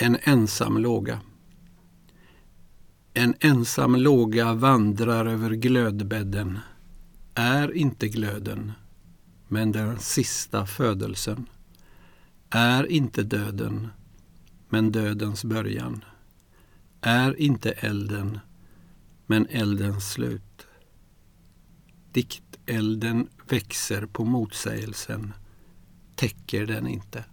En ensam låga. En ensam låga vandrar över glödbädden, är inte glöden, men den sista födelsen, är inte döden, men dödens början, är inte elden, men eldens slut. Diktelden växer på motsägelsen, täcker den inte.